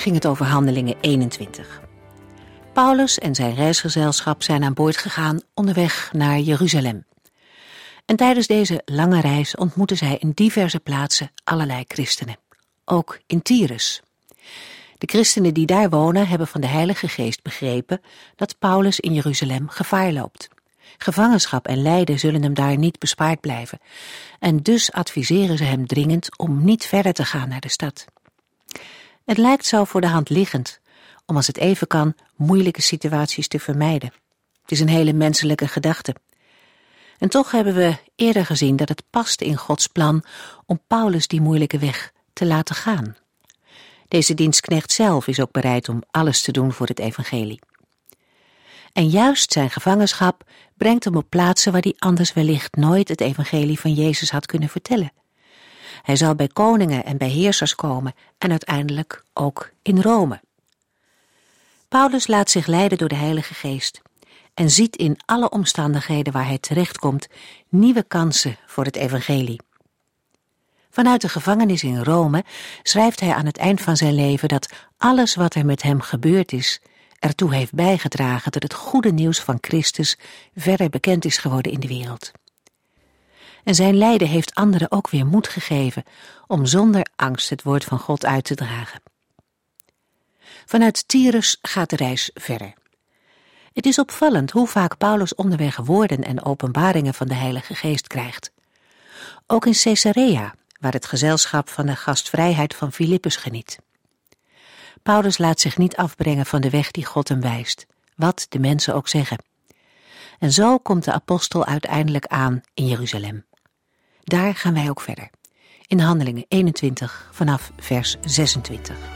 ging het over Handelingen 21. Paulus en zijn reisgezelschap zijn aan boord gegaan onderweg naar Jeruzalem. En tijdens deze lange reis ontmoeten zij in diverse plaatsen allerlei christenen, ook in Tyrus. De christenen die daar wonen hebben van de Heilige Geest begrepen dat Paulus in Jeruzalem gevaar loopt. Gevangenschap en lijden zullen hem daar niet bespaard blijven. En dus adviseren ze hem dringend om niet verder te gaan naar de stad. Het lijkt zo voor de hand liggend om als het even kan moeilijke situaties te vermijden. Het is een hele menselijke gedachte. En toch hebben we eerder gezien dat het past in Gods plan om Paulus die moeilijke weg te laten gaan. Deze dienstknecht zelf is ook bereid om alles te doen voor het evangelie. En juist zijn gevangenschap brengt hem op plaatsen waar hij anders wellicht nooit het evangelie van Jezus had kunnen vertellen. Hij zal bij koningen en bij heersers komen en uiteindelijk ook in Rome. Paulus laat zich leiden door de Heilige Geest en ziet in alle omstandigheden waar hij terechtkomt nieuwe kansen voor het evangelie. Vanuit de gevangenis in Rome schrijft hij aan het eind van zijn leven dat alles wat er met hem gebeurd is, ertoe heeft bijgedragen dat het goede nieuws van Christus verder bekend is geworden in de wereld. En zijn lijden heeft anderen ook weer moed gegeven om zonder angst het woord van God uit te dragen. Vanuit Tyrus gaat de reis verder. Het is opvallend hoe vaak Paulus onderweg woorden en openbaringen van de Heilige Geest krijgt. Ook in Caesarea, waar het gezelschap van de gastvrijheid van Filippus geniet. Paulus laat zich niet afbrengen van de weg die God hem wijst, wat de mensen ook zeggen. En zo komt de apostel uiteindelijk aan in Jeruzalem. Daar gaan wij ook verder. In Handelingen 21 vanaf vers 26.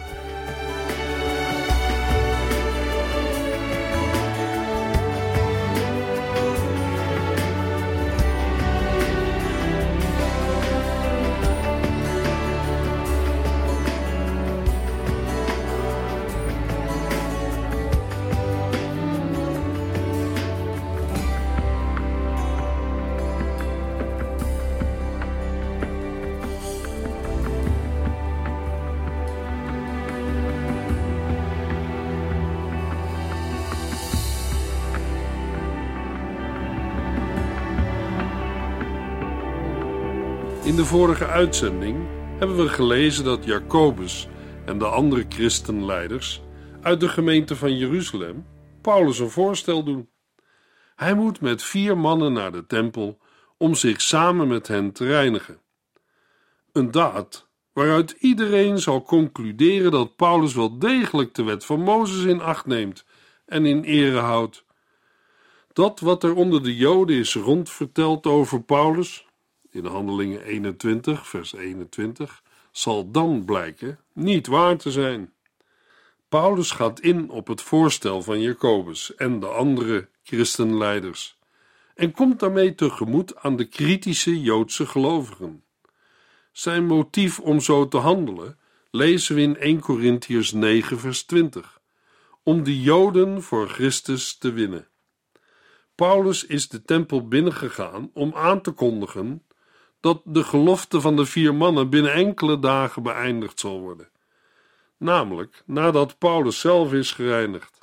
In de vorige uitzending hebben we gelezen dat Jacobus en de andere christenleiders uit de gemeente van Jeruzalem Paulus een voorstel doen. Hij moet met vier mannen naar de tempel om zich samen met hen te reinigen. Een daad waaruit iedereen zal concluderen dat Paulus wel degelijk de wet van Mozes in acht neemt en in ere houdt. Dat wat er onder de Joden is rondverteld over Paulus, in Handelingen 21, vers 21, zal dan blijken niet waar te zijn. Paulus gaat in op het voorstel van Jacobus en de andere christenleiders en komt daarmee tegemoet aan de kritische Joodse gelovigen. Zijn motief om zo te handelen lezen we in 1 Corinthiërs 9, vers 20, om de Joden voor Christus te winnen. Paulus is de tempel binnengegaan om aan te kondigen dat de gelofte van de vier mannen binnen enkele dagen beëindigd zal worden, namelijk nadat Paulus zelf is gereinigd.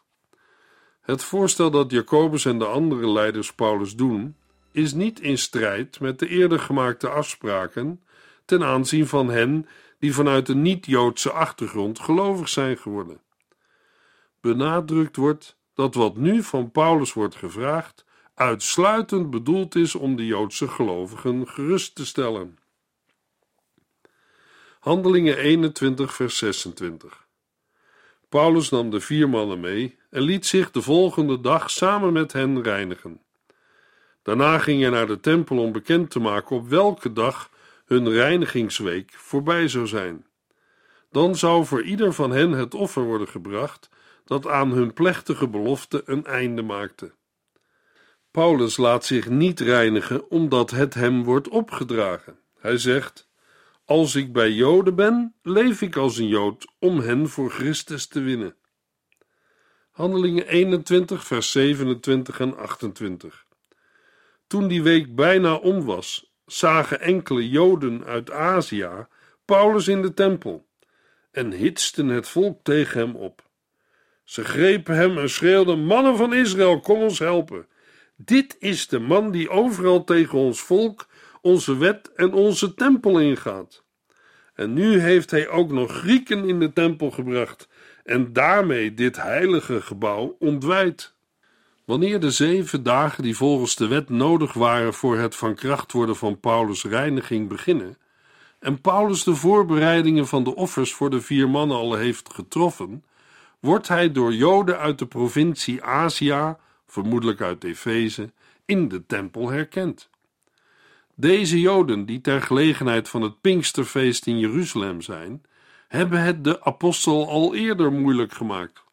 Het voorstel dat Jacobus en de andere leiders Paulus doen, is niet in strijd met de eerder gemaakte afspraken ten aanzien van hen die vanuit een niet-Joodse achtergrond gelovig zijn geworden. Benadrukt wordt dat wat nu van Paulus wordt gevraagd uitsluitend bedoeld is om de Joodse gelovigen gerust te stellen. Handelingen 21, vers 26. Paulus nam de vier mannen mee en liet zich de volgende dag samen met hen reinigen. Daarna ging hij naar de tempel om bekend te maken op welke dag hun reinigingsweek voorbij zou zijn. dan zou voor ieder van hen het offer worden gebracht dat aan hun plechtige belofte een einde maakte. Paulus laat zich niet reinigen omdat het hem wordt opgedragen. Hij zegt: Als ik bij Joden ben, leef ik als een Jood om hen voor Christus te winnen. Handelingen 21, vers 27 en 28. Toen die week bijna om was, zagen enkele Joden uit Azië Paulus in de tempel en hitsten het volk tegen hem op. Ze grepen hem en schreeuwden: Mannen van Israël, kom ons helpen. Dit is de man die overal tegen ons volk, onze wet en onze tempel ingaat. En nu heeft hij ook nog Grieken in de tempel gebracht en daarmee dit heilige gebouw ontwijd. Wanneer de zeven dagen die volgens de wet nodig waren voor het van kracht worden van Paulus' reiniging beginnen, en Paulus de voorbereidingen van de offers voor de vier mannen al heeft getroffen, wordt hij door Joden uit de provincie Azië, vermoedelijk uit Efeze, in de tempel herkend. Deze Joden, die ter gelegenheid van het Pinksterfeest in Jeruzalem zijn, hebben het de apostel al eerder moeilijk gemaakt.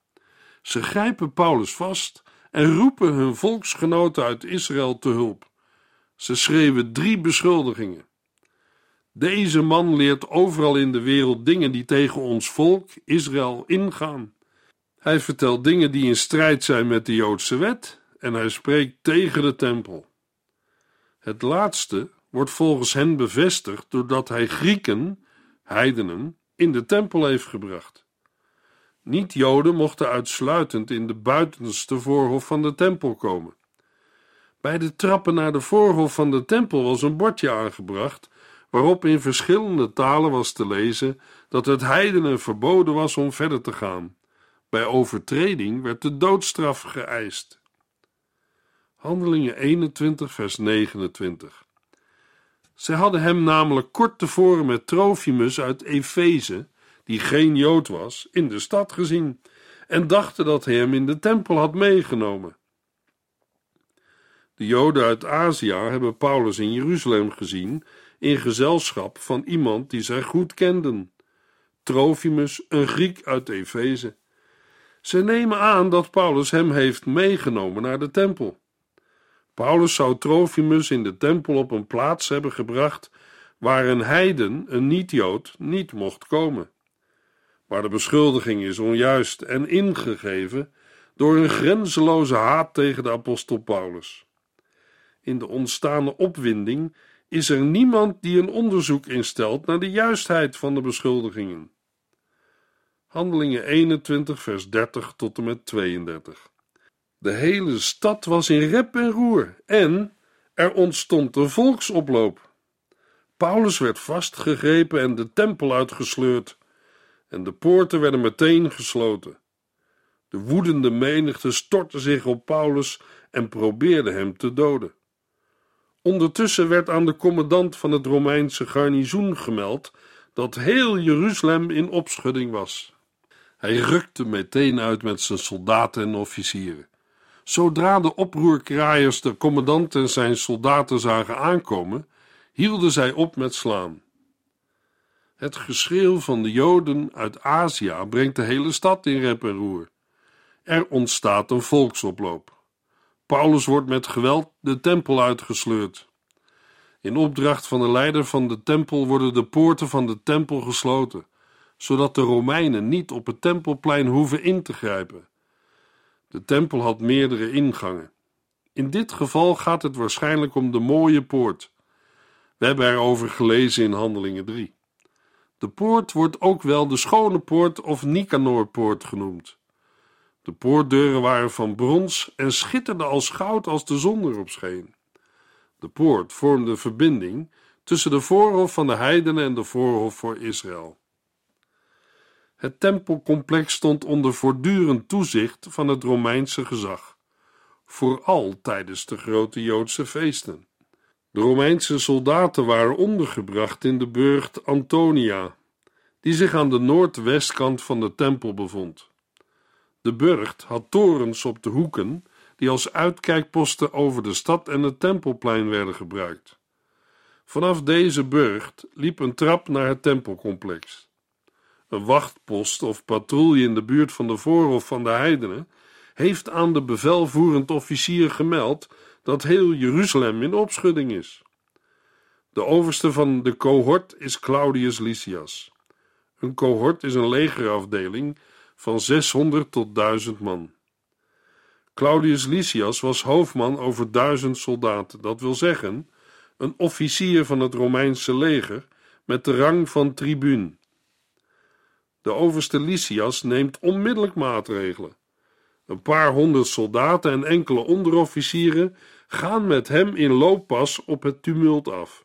Ze grijpen Paulus vast en roepen hun volksgenoten uit Israël te hulp. Ze schreeuwen drie beschuldigingen. Deze man leert overal in de wereld dingen die tegen ons volk, Israël, ingaan. Hij vertelt dingen die in strijd zijn met de Joodse wet en hij spreekt tegen de tempel. Het laatste wordt volgens hen bevestigd doordat hij Grieken, heidenen, in de tempel heeft gebracht. Niet-Joden mochten uitsluitend in de buitenste voorhof van de tempel komen. Bij de trappen naar de voorhof van de tempel was een bordje aangebracht waarop in verschillende talen was te lezen dat het heidenen verboden was om verder te gaan. Bij overtreding werd de doodstraf geëist. Handelingen 21, vers 29. Zij hadden hem namelijk kort tevoren met Trofimus uit Efeze, die geen Jood was, in de stad gezien en dachten dat hij hem in de tempel had meegenomen. De Joden uit Azië hebben Paulus in Jeruzalem gezien in gezelschap van iemand die zij goed kenden, Trofimus, een Griek uit Efeze. Ze nemen aan dat Paulus hem heeft meegenomen naar de tempel. Paulus zou Trofimus in de tempel op een plaats hebben gebracht waar een heiden, een niet-Jood, niet mocht komen. Maar de beschuldiging is onjuist en ingegeven door een grenzeloze haat tegen de apostel Paulus. In de ontstane opwinding is er niemand die een onderzoek instelt naar de juistheid van de beschuldigingen. Handelingen 21, vers 30 tot en met 32. De hele stad was in rep en roer en er ontstond een volksoploop. Paulus werd vastgegrepen en de tempel uitgesleurd, en de poorten werden meteen gesloten. De woedende menigte stortte zich op Paulus en probeerde hem te doden. Ondertussen werd aan de commandant van het Romeinse garnizoen gemeld dat heel Jeruzalem in opschudding was. Hij rukte meteen uit met zijn soldaten en officieren. Zodra de oproerkraaiers de commandant en zijn soldaten zagen aankomen, hielden zij op met slaan. Het geschreeuw van de Joden uit Azië brengt de hele stad in rep en roer. Er ontstaat een volksoploop. Paulus wordt met geweld de tempel uitgesleurd. In opdracht van de leider van de tempel worden de poorten van de tempel gesloten, zodat de Romeinen niet op het tempelplein hoeven in te grijpen. De tempel had meerdere ingangen. In dit geval gaat het waarschijnlijk om de mooie poort. We hebben erover gelezen in Handelingen 3. De poort wordt ook wel de Schone Poort of Nicanorpoort genoemd. De poortdeuren waren van brons en schitterden als goud als de zon erop scheen. De poort vormde verbinding tussen de voorhof van de heidenen en de voorhof voor Israël. Het tempelcomplex stond onder voortdurend toezicht van het Romeinse gezag, vooral tijdens de grote Joodse feesten. De Romeinse soldaten waren ondergebracht in de burcht Antonia, die zich aan de noordwestkant van de tempel bevond. De burcht had torens op de hoeken die als uitkijkposten over de stad en het tempelplein werden gebruikt. Vanaf deze burcht liep een trap naar het tempelcomplex. Wachtpost of patrouille in de buurt van de voorhof van de heidenen, heeft aan de bevelvoerend officier gemeld dat heel Jeruzalem in opschudding is. De overste van de cohort is Claudius Lysias. Een cohort is een legerafdeling van 600 tot 1000 man. Claudius Lysias was hoofdman over duizend soldaten, dat wil zeggen, een officier van het Romeinse leger met de rang van tribuun. De overste Lysias neemt onmiddellijk maatregelen. Een paar honderd soldaten en enkele onderofficieren gaan met hem in looppas op het tumult af.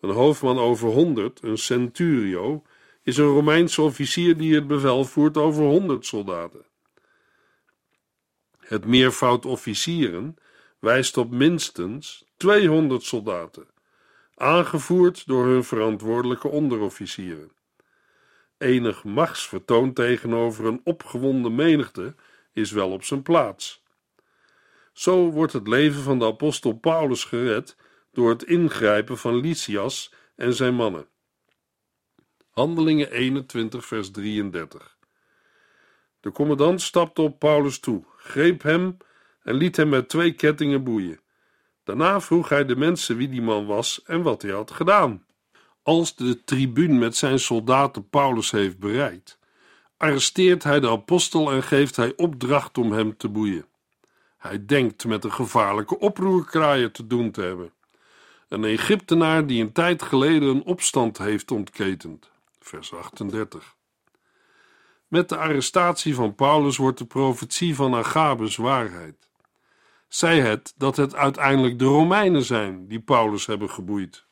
Een hoofdman over honderd, een centurio, is een Romeinse officier die het bevel voert over honderd soldaten. Het meervoud officieren wijst op minstens 200 soldaten, aangevoerd door hun verantwoordelijke onderofficieren. Enig machtsvertoon tegenover een opgewonden menigte is wel op zijn plaats. Zo wordt het leven van de apostel Paulus gered door het ingrijpen van Lysias en zijn mannen. Handelingen 21, vers 33. De commandant stapte op Paulus toe, greep hem en liet hem met twee kettingen boeien. Daarna vroeg hij de mensen wie die man was en wat hij had gedaan. Als de tribuun met zijn soldaten Paulus heeft bereikt, arresteert hij de apostel en geeft hij opdracht om hem te boeien. Hij denkt met een gevaarlijke oproerkraaier te doen te hebben. Een Egyptenaar die een tijd geleden een opstand heeft ontketend. Vers 38. Met de arrestatie van Paulus wordt de profetie van Agabus waarheid. Zij het dat het uiteindelijk de Romeinen zijn die Paulus hebben geboeid.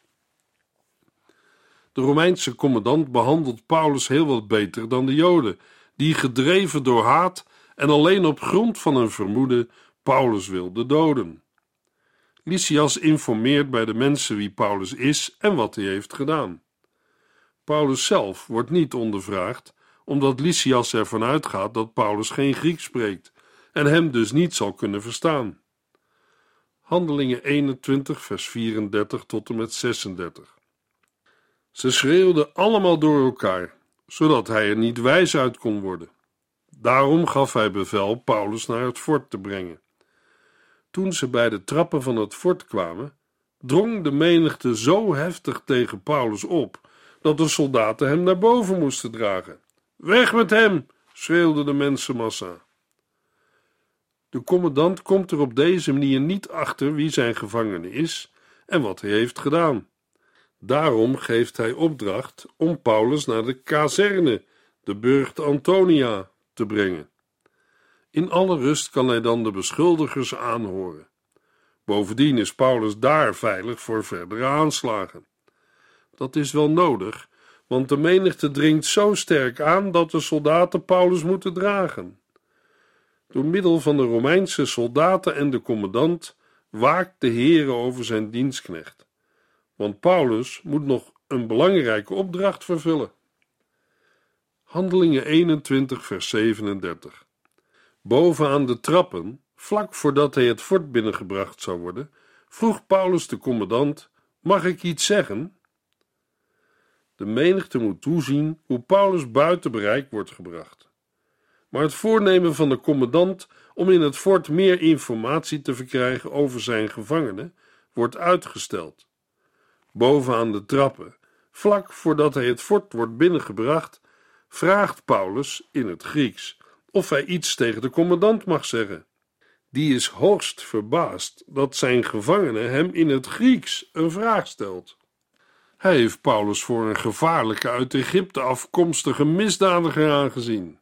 De Romeinse commandant behandelt Paulus heel wat beter dan de Joden, die gedreven door haat en alleen op grond van een vermoeden Paulus wilden doden. Lysias informeert bij de mensen wie Paulus is en wat hij heeft gedaan. Paulus zelf wordt niet ondervraagd, omdat Lysias ervan uitgaat dat Paulus geen Grieks spreekt en hem dus niet zal kunnen verstaan. Handelingen 21, vers 34 tot en met 36. Ze schreeuwden allemaal door elkaar, zodat hij er niet wijs uit kon worden. Daarom gaf hij bevel Paulus naar het fort te brengen. Toen ze bij de trappen van het fort kwamen, drong de menigte zo heftig tegen Paulus op dat de soldaten hem naar boven moesten dragen. Weg met hem! schreeuwde de mensenmassa. De commandant komt er op deze manier niet achter wie zijn gevangene is en wat hij heeft gedaan. Daarom geeft hij opdracht om Paulus naar de kazerne, de burcht Antonia, te brengen. In alle rust kan hij dan de beschuldigers aanhoren. Bovendien is Paulus daar veilig voor verdere aanslagen. Dat is wel nodig, want de menigte dringt zo sterk aan dat de soldaten Paulus moeten dragen. Door middel van de Romeinse soldaten en de commandant waakt de Heere over zijn dienstknecht. Want Paulus moet nog een belangrijke opdracht vervullen. Handelingen 21, vers 37. Bovenaan de trappen, vlak voordat hij het fort binnengebracht zou worden, vroeg Paulus de commandant: Mag ik iets zeggen? De menigte moet toezien hoe Paulus buiten bereik wordt gebracht. Maar het voornemen van de commandant om in het fort meer informatie te verkrijgen over zijn gevangenen wordt uitgesteld. Bovenaan de trappen, vlak voordat hij het fort wordt binnengebracht, vraagt Paulus in het Grieks of hij iets tegen de commandant mag zeggen. Die is hoogst verbaasd dat zijn gevangene hem in het Grieks een vraag stelt. Hij heeft Paulus voor een gevaarlijke uit Egypte afkomstige misdadiger aangezien.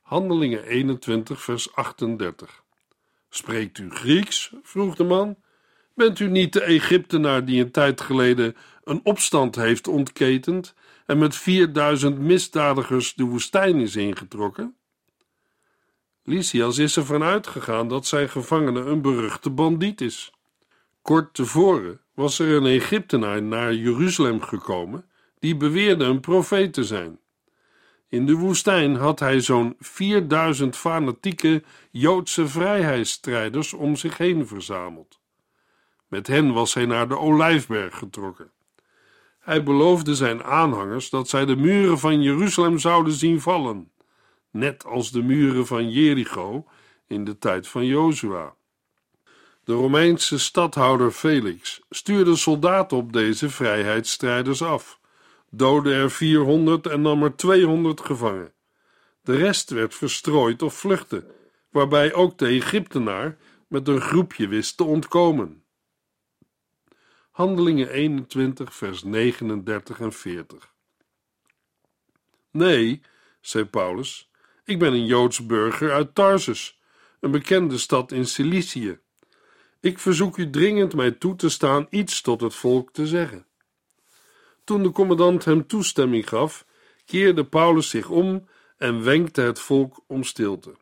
Handelingen 21, vers 38. Spreekt u Grieks? vroeg de man. Bent u niet de Egyptenaar die een tijd geleden een opstand heeft ontketend en met 4000 misdadigers de woestijn is ingetrokken? Lysias is ervan uitgegaan dat zijn gevangene een beruchte bandiet is. Kort tevoren was er een Egyptenaar naar Jeruzalem gekomen die beweerde een profeet te zijn. In de woestijn had hij zo'n 4000 fanatieke Joodse vrijheidsstrijders om zich heen verzameld. Met hen was hij naar de Olijfberg getrokken. Hij beloofde zijn aanhangers dat zij de muren van Jeruzalem zouden zien vallen, net als de muren van Jericho in de tijd van Jozua. De Romeinse stadhouder Felix stuurde soldaten op deze vrijheidsstrijders af, doodde er 400 en nam er 200 gevangen. De rest werd verstrooid of vluchtte, waarbij ook de Egyptenaar met een groepje wist te ontkomen. Handelingen 21, vers 39 en 40. Nee, zei Paulus, ik ben een Joods burger uit Tarsus, een bekende stad in Cilicië. Ik verzoek u dringend mij toe te staan iets tot het volk te zeggen. Toen de commandant hem toestemming gaf, keerde Paulus zich om en wenkte het volk om stilte.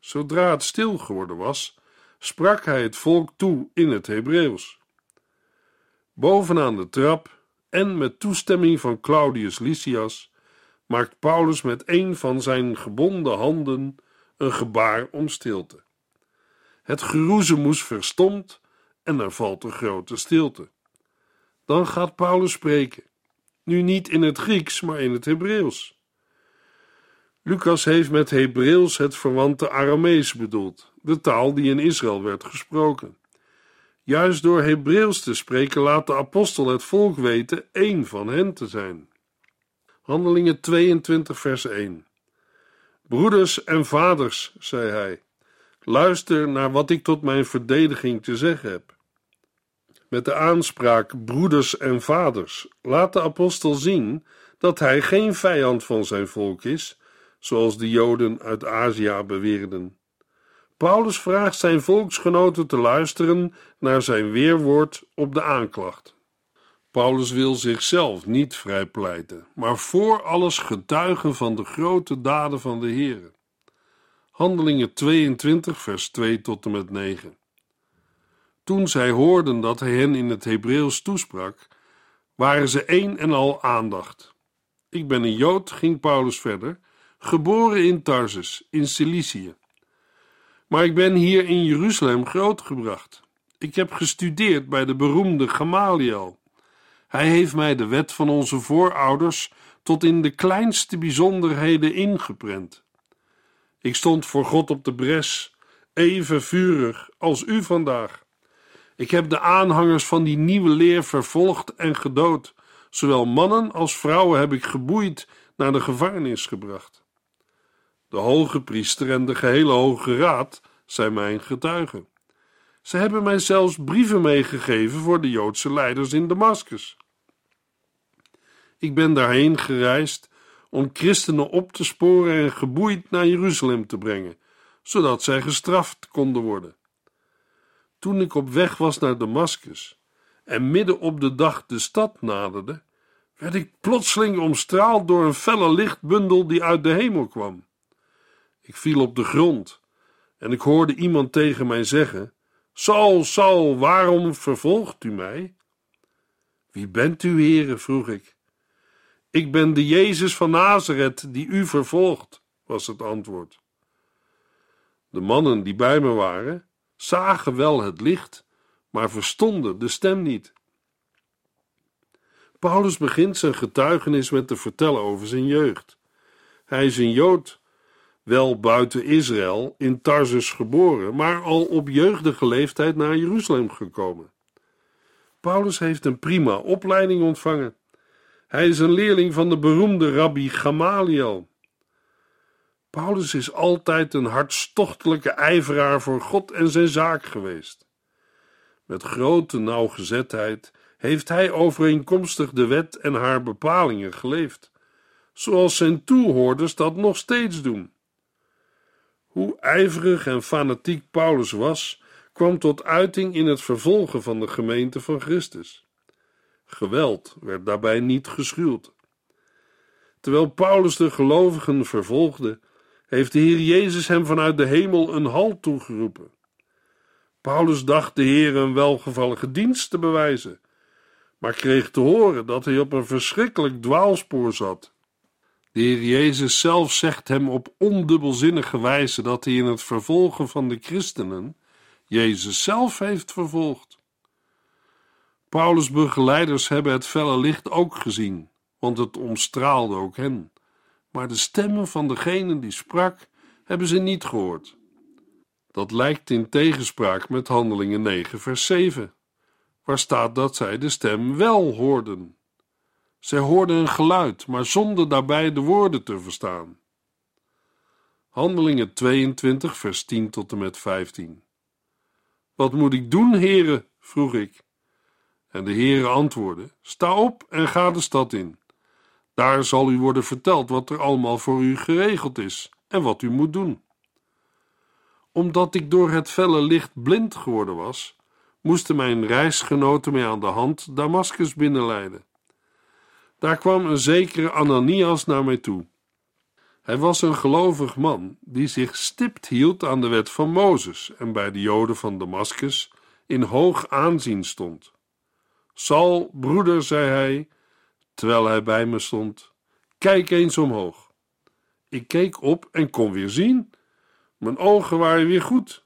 Zodra het stil geworden was, sprak hij het volk toe in het Hebreeuws. Bovenaan de trap en met toestemming van Claudius Lysias maakt Paulus met een van zijn gebonden handen een gebaar om stilte. Het geroezemoes verstomt en er valt een grote stilte. Dan gaat Paulus spreken, nu niet in het Grieks, maar in het Hebreeuws. Lucas heeft met Hebreeuws het verwante Aramees bedoeld, de taal die in Israël werd gesproken. Juist door Hebreeuws te spreken laat de apostel het volk weten één van hen te zijn. Handelingen 22, vers 1. Broeders en vaders, zei hij, luister naar wat ik tot mijn verdediging te zeggen heb. Met de aanspraak broeders en vaders laat de apostel zien dat hij geen vijand van zijn volk is, zoals de Joden uit Azië beweerden. Paulus vraagt zijn volksgenoten te luisteren naar zijn weerwoord op de aanklacht. Paulus wil zichzelf niet vrijpleiten, maar voor alles getuigen van de grote daden van de Heer. Handelingen 22, vers 2 tot en met 9. Toen zij hoorden dat hij hen in het Hebreeuws toesprak, waren ze één en al aandacht. Ik ben een Jood, ging Paulus verder, geboren in Tarsus, in Cilicië. Maar ik ben hier in Jeruzalem grootgebracht. Ik heb gestudeerd bij de beroemde Gamaliel. Hij heeft mij de wet van onze voorouders tot in de kleinste bijzonderheden ingeprent. Ik stond voor God op de bres, even vurig als u vandaag. Ik heb de aanhangers van die nieuwe leer vervolgd en gedood. Zowel mannen als vrouwen heb ik geboeid naar de gevangenis gebracht. De hoge priester en de gehele hoge raad zijn mijn getuigen. Ze hebben mij zelfs brieven meegegeven voor de Joodse leiders in Damascus. Ik ben daarheen gereisd om christenen op te sporen en geboeid naar Jeruzalem te brengen, zodat zij gestraft konden worden. Toen ik op weg was naar Damascus en midden op de dag de stad naderde, werd ik plotseling omstraald door een felle lichtbundel die uit de hemel kwam. Ik viel op de grond en ik hoorde iemand tegen mij zeggen: Saul, Saul, waarom vervolgt u mij? Wie bent u, heren? vroeg ik. Ik ben de Jezus van Nazareth die u vervolgt, was het antwoord. De mannen die bij me waren, zagen wel het licht, maar verstonden de stem niet. Paulus begint zijn getuigenis met te vertellen over zijn jeugd. Hij is een Jood, wel buiten Israël, in Tarsus geboren, maar al op jeugdige leeftijd naar Jeruzalem gekomen. Paulus heeft een prima opleiding ontvangen. Hij is een leerling van de beroemde rabbi Gamaliel. Paulus is altijd een hartstochtelijke ijveraar voor God en zijn zaak geweest. Met grote nauwgezetheid heeft hij overeenkomstig de wet en haar bepalingen geleefd, zoals zijn toehoorders dat nog steeds doen. Hoe ijverig en fanatiek Paulus was, kwam tot uiting in het vervolgen van de gemeente van Christus. Geweld werd daarbij niet geschuwd. Terwijl Paulus de gelovigen vervolgde, heeft de Heer Jezus hem vanuit de hemel een halt toegeroepen. Paulus dacht de Heer een welgevallige dienst te bewijzen, maar kreeg te horen dat hij op een verschrikkelijk dwaalspoor zat. De Heer Jezus zelf zegt hem op ondubbelzinnige wijze dat hij in het vervolgen van de christenen Jezus zelf heeft vervolgd. Paulus' begeleiders hebben het felle licht ook gezien, want het omstraalde ook hen. Maar de stemmen van degene die sprak, hebben ze niet gehoord. Dat lijkt in tegenspraak met Handelingen 9, vers 7, waar staat dat zij de stem wel hoorden. Zij hoorden een geluid, maar zonder daarbij de woorden te verstaan. Handelingen 22, vers 10 tot en met 15. Wat moet ik doen, heren? vroeg ik. En de heren antwoordde: Sta op en ga de stad in. Daar zal u worden verteld wat er allemaal voor u geregeld is en wat u moet doen. Omdat ik door het felle licht blind geworden was, moesten mijn reisgenoten mij aan de hand Damascus binnenleiden. Daar kwam een zekere Ananias naar mij toe. Hij was een gelovig man die zich stipt hield aan de wet van Mozes en bij de Joden van Damascus in hoog aanzien stond. Sal, broeder, zei hij, terwijl hij bij me stond, kijk eens omhoog. Ik keek op en kon weer zien. Mijn ogen waren weer goed.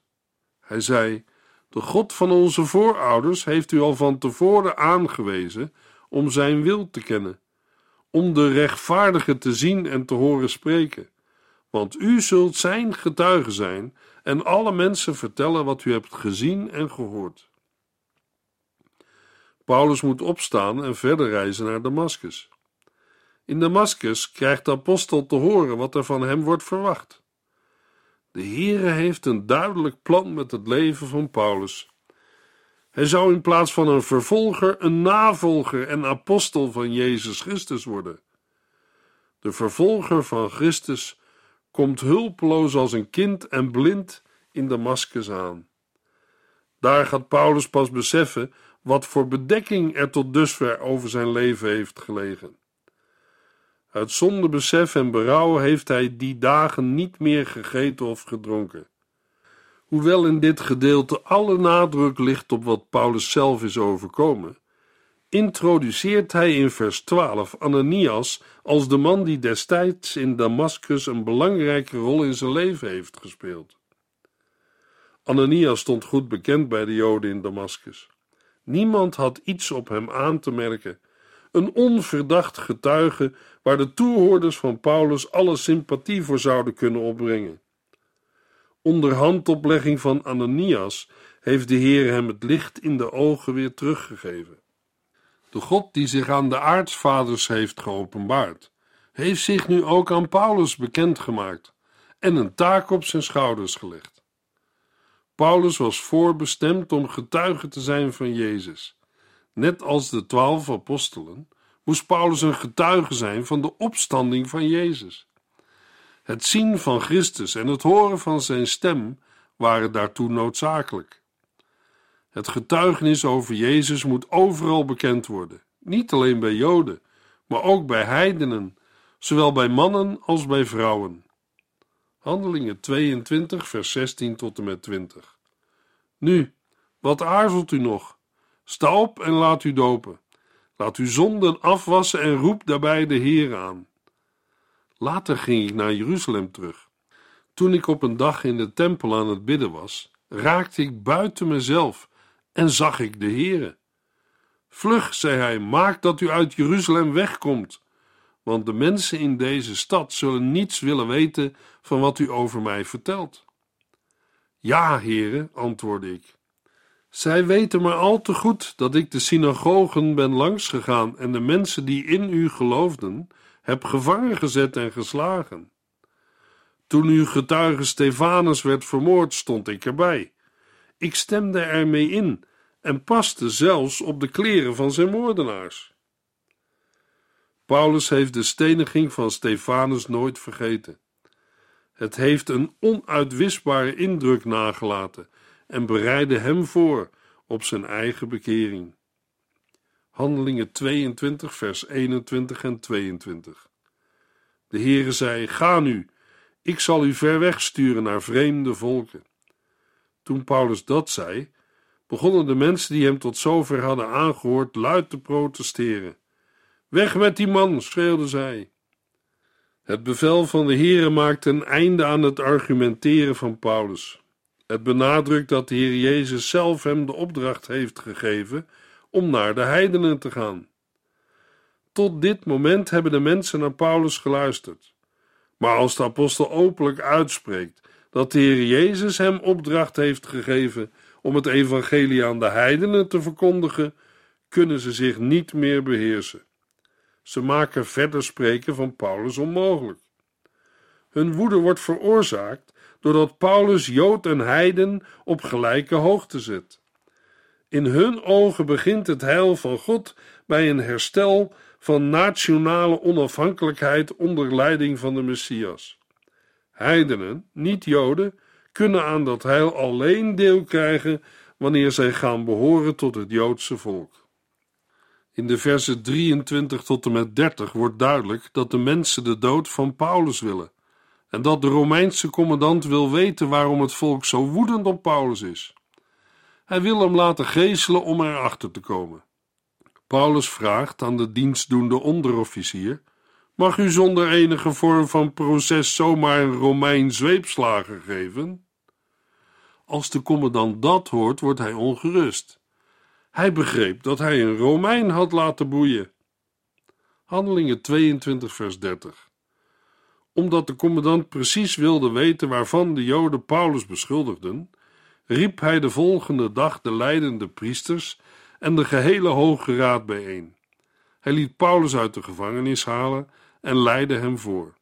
Hij zei: De God van onze voorouders heeft u al van tevoren aangewezen om zijn wil te kennen om de rechtvaardige te zien en te horen spreken. Want u zult zijn getuige zijn en alle mensen vertellen wat u hebt gezien en gehoord. Paulus moet opstaan en verder reizen naar Damascus. In Damascus krijgt de apostel te horen wat er van hem wordt verwacht. De Heere heeft een duidelijk plan met het leven van Paulus hij zou in plaats van een vervolger een navolger en apostel van Jezus Christus worden. De vervolger van Christus komt hulpeloos als een kind en blind in Damascus aan. Daar gaat Paulus pas beseffen wat voor bedekking er tot dusver over zijn leven heeft gelegen. Uit zonde besef en berouw heeft hij die dagen niet meer gegeten of gedronken. Hoewel in dit gedeelte alle nadruk ligt op wat Paulus zelf is overkomen, introduceert hij in vers 12 Ananias als de man die destijds in Damascus een belangrijke rol in zijn leven heeft gespeeld. Ananias stond goed bekend bij de Joden in Damascus. Niemand had iets op hem aan te merken. Een onverdacht getuige waar de toehoorders van Paulus alle sympathie voor zouden kunnen opbrengen. Onder handoplegging van Ananias heeft de Heer hem het licht in de ogen weer teruggegeven. De God die zich aan de aartsvaders heeft geopenbaard, heeft zich nu ook aan Paulus bekendgemaakt en een taak op zijn schouders gelegd. Paulus was voorbestemd om getuige te zijn van Jezus. Net als de twaalf apostelen moest Paulus een getuige zijn van de opstanding van Jezus. Het zien van Christus en het horen van zijn stem waren daartoe noodzakelijk. Het getuigenis over Jezus moet overal bekend worden, niet alleen bij Joden, maar ook bij heidenen, zowel bij mannen als bij vrouwen. Handelingen 22, vers 16 tot en met 20. Nu, wat aarzelt u nog? Sta op en laat u dopen. Laat uw zonden afwassen en roep daarbij de Heer aan. Later ging ik naar Jeruzalem terug. Toen ik op een dag in de tempel aan het bidden was, raakte ik buiten mezelf en zag ik de Heere. Vlug, zei hij, maak dat u uit Jeruzalem wegkomt, want de mensen in deze stad zullen niets willen weten van wat u over mij vertelt. Ja, heren, antwoordde ik. Zij weten maar al te goed dat ik de synagogen ben langsgegaan en de mensen die in u geloofden, heb gevangen gezet en geslagen. Toen uw getuige Stefanus werd vermoord, stond ik erbij. Ik stemde ermee in en paste zelfs op de kleren van zijn moordenaars. Paulus heeft de steniging van Stefanus nooit vergeten. Het heeft een onuitwisbare indruk nagelaten en bereidde hem voor op zijn eigen bekering. Handelingen 22, vers 21 en 22. De Heere zei: Ga nu, ik zal u ver weg sturen naar vreemde volken. Toen Paulus dat zei, begonnen de mensen die hem tot zover hadden aangehoord luid te protesteren. Weg met die man, schreeuwden zij. Het bevel van de Heere maakte een einde aan het argumenteren van Paulus. Het benadrukt dat de Heer Jezus zelf hem de opdracht heeft gegeven om naar de heidenen te gaan. Tot dit moment hebben de mensen naar Paulus geluisterd. Maar als de apostel openlijk uitspreekt dat de Heer Jezus hem opdracht heeft gegeven om het evangelie aan de heidenen te verkondigen, kunnen ze zich niet meer beheersen. Ze maken verder spreken van Paulus onmogelijk. Hun woede wordt veroorzaakt doordat Paulus Jood en Heiden op gelijke hoogte zet. In hun ogen begint het heil van God bij een herstel van nationale onafhankelijkheid onder leiding van de Messias. Heidenen, niet Joden, kunnen aan dat heil alleen deel krijgen wanneer zij gaan behoren tot het Joodse volk. In de versen 23 tot en met 30 wordt duidelijk dat de mensen de dood van Paulus willen en dat de Romeinse commandant wil weten waarom het volk zo woedend op Paulus is. Hij wil hem laten geeselen om erachter te komen. Paulus vraagt aan de dienstdoende onderofficier: Mag u zonder enige vorm van proces zomaar een Romein zweepslagen geven? Als de commandant dat hoort, wordt hij ongerust. Hij begreep dat hij een Romein had laten boeien. Handelingen 22, vers 30. Omdat de commandant precies wilde weten waarvan de Joden Paulus beschuldigden, riep hij de volgende dag de leidende priesters en de gehele Hoge Raad bijeen. Hij liet Paulus uit de gevangenis halen en leidde hem voor.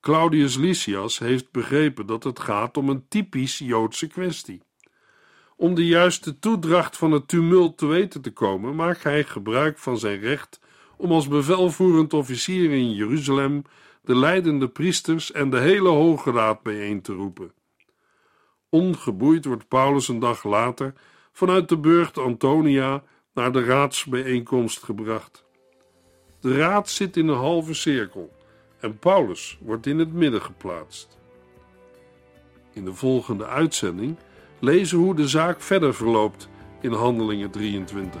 Claudius Lysias heeft begrepen dat het gaat om een typisch Joodse kwestie. Om de juiste toedracht van het tumult te weten te komen, maakt hij gebruik van zijn recht om als bevelvoerend officier in Jeruzalem de leidende priesters en de hele Hoge Raad bijeen te roepen. Ongeboeid wordt Paulus een dag later vanuit de burcht Antonia naar de raadsbijeenkomst gebracht. De raad zit in een halve cirkel en Paulus wordt in het midden geplaatst. In de volgende uitzending lezen hoe de zaak verder verloopt in Handelingen 23.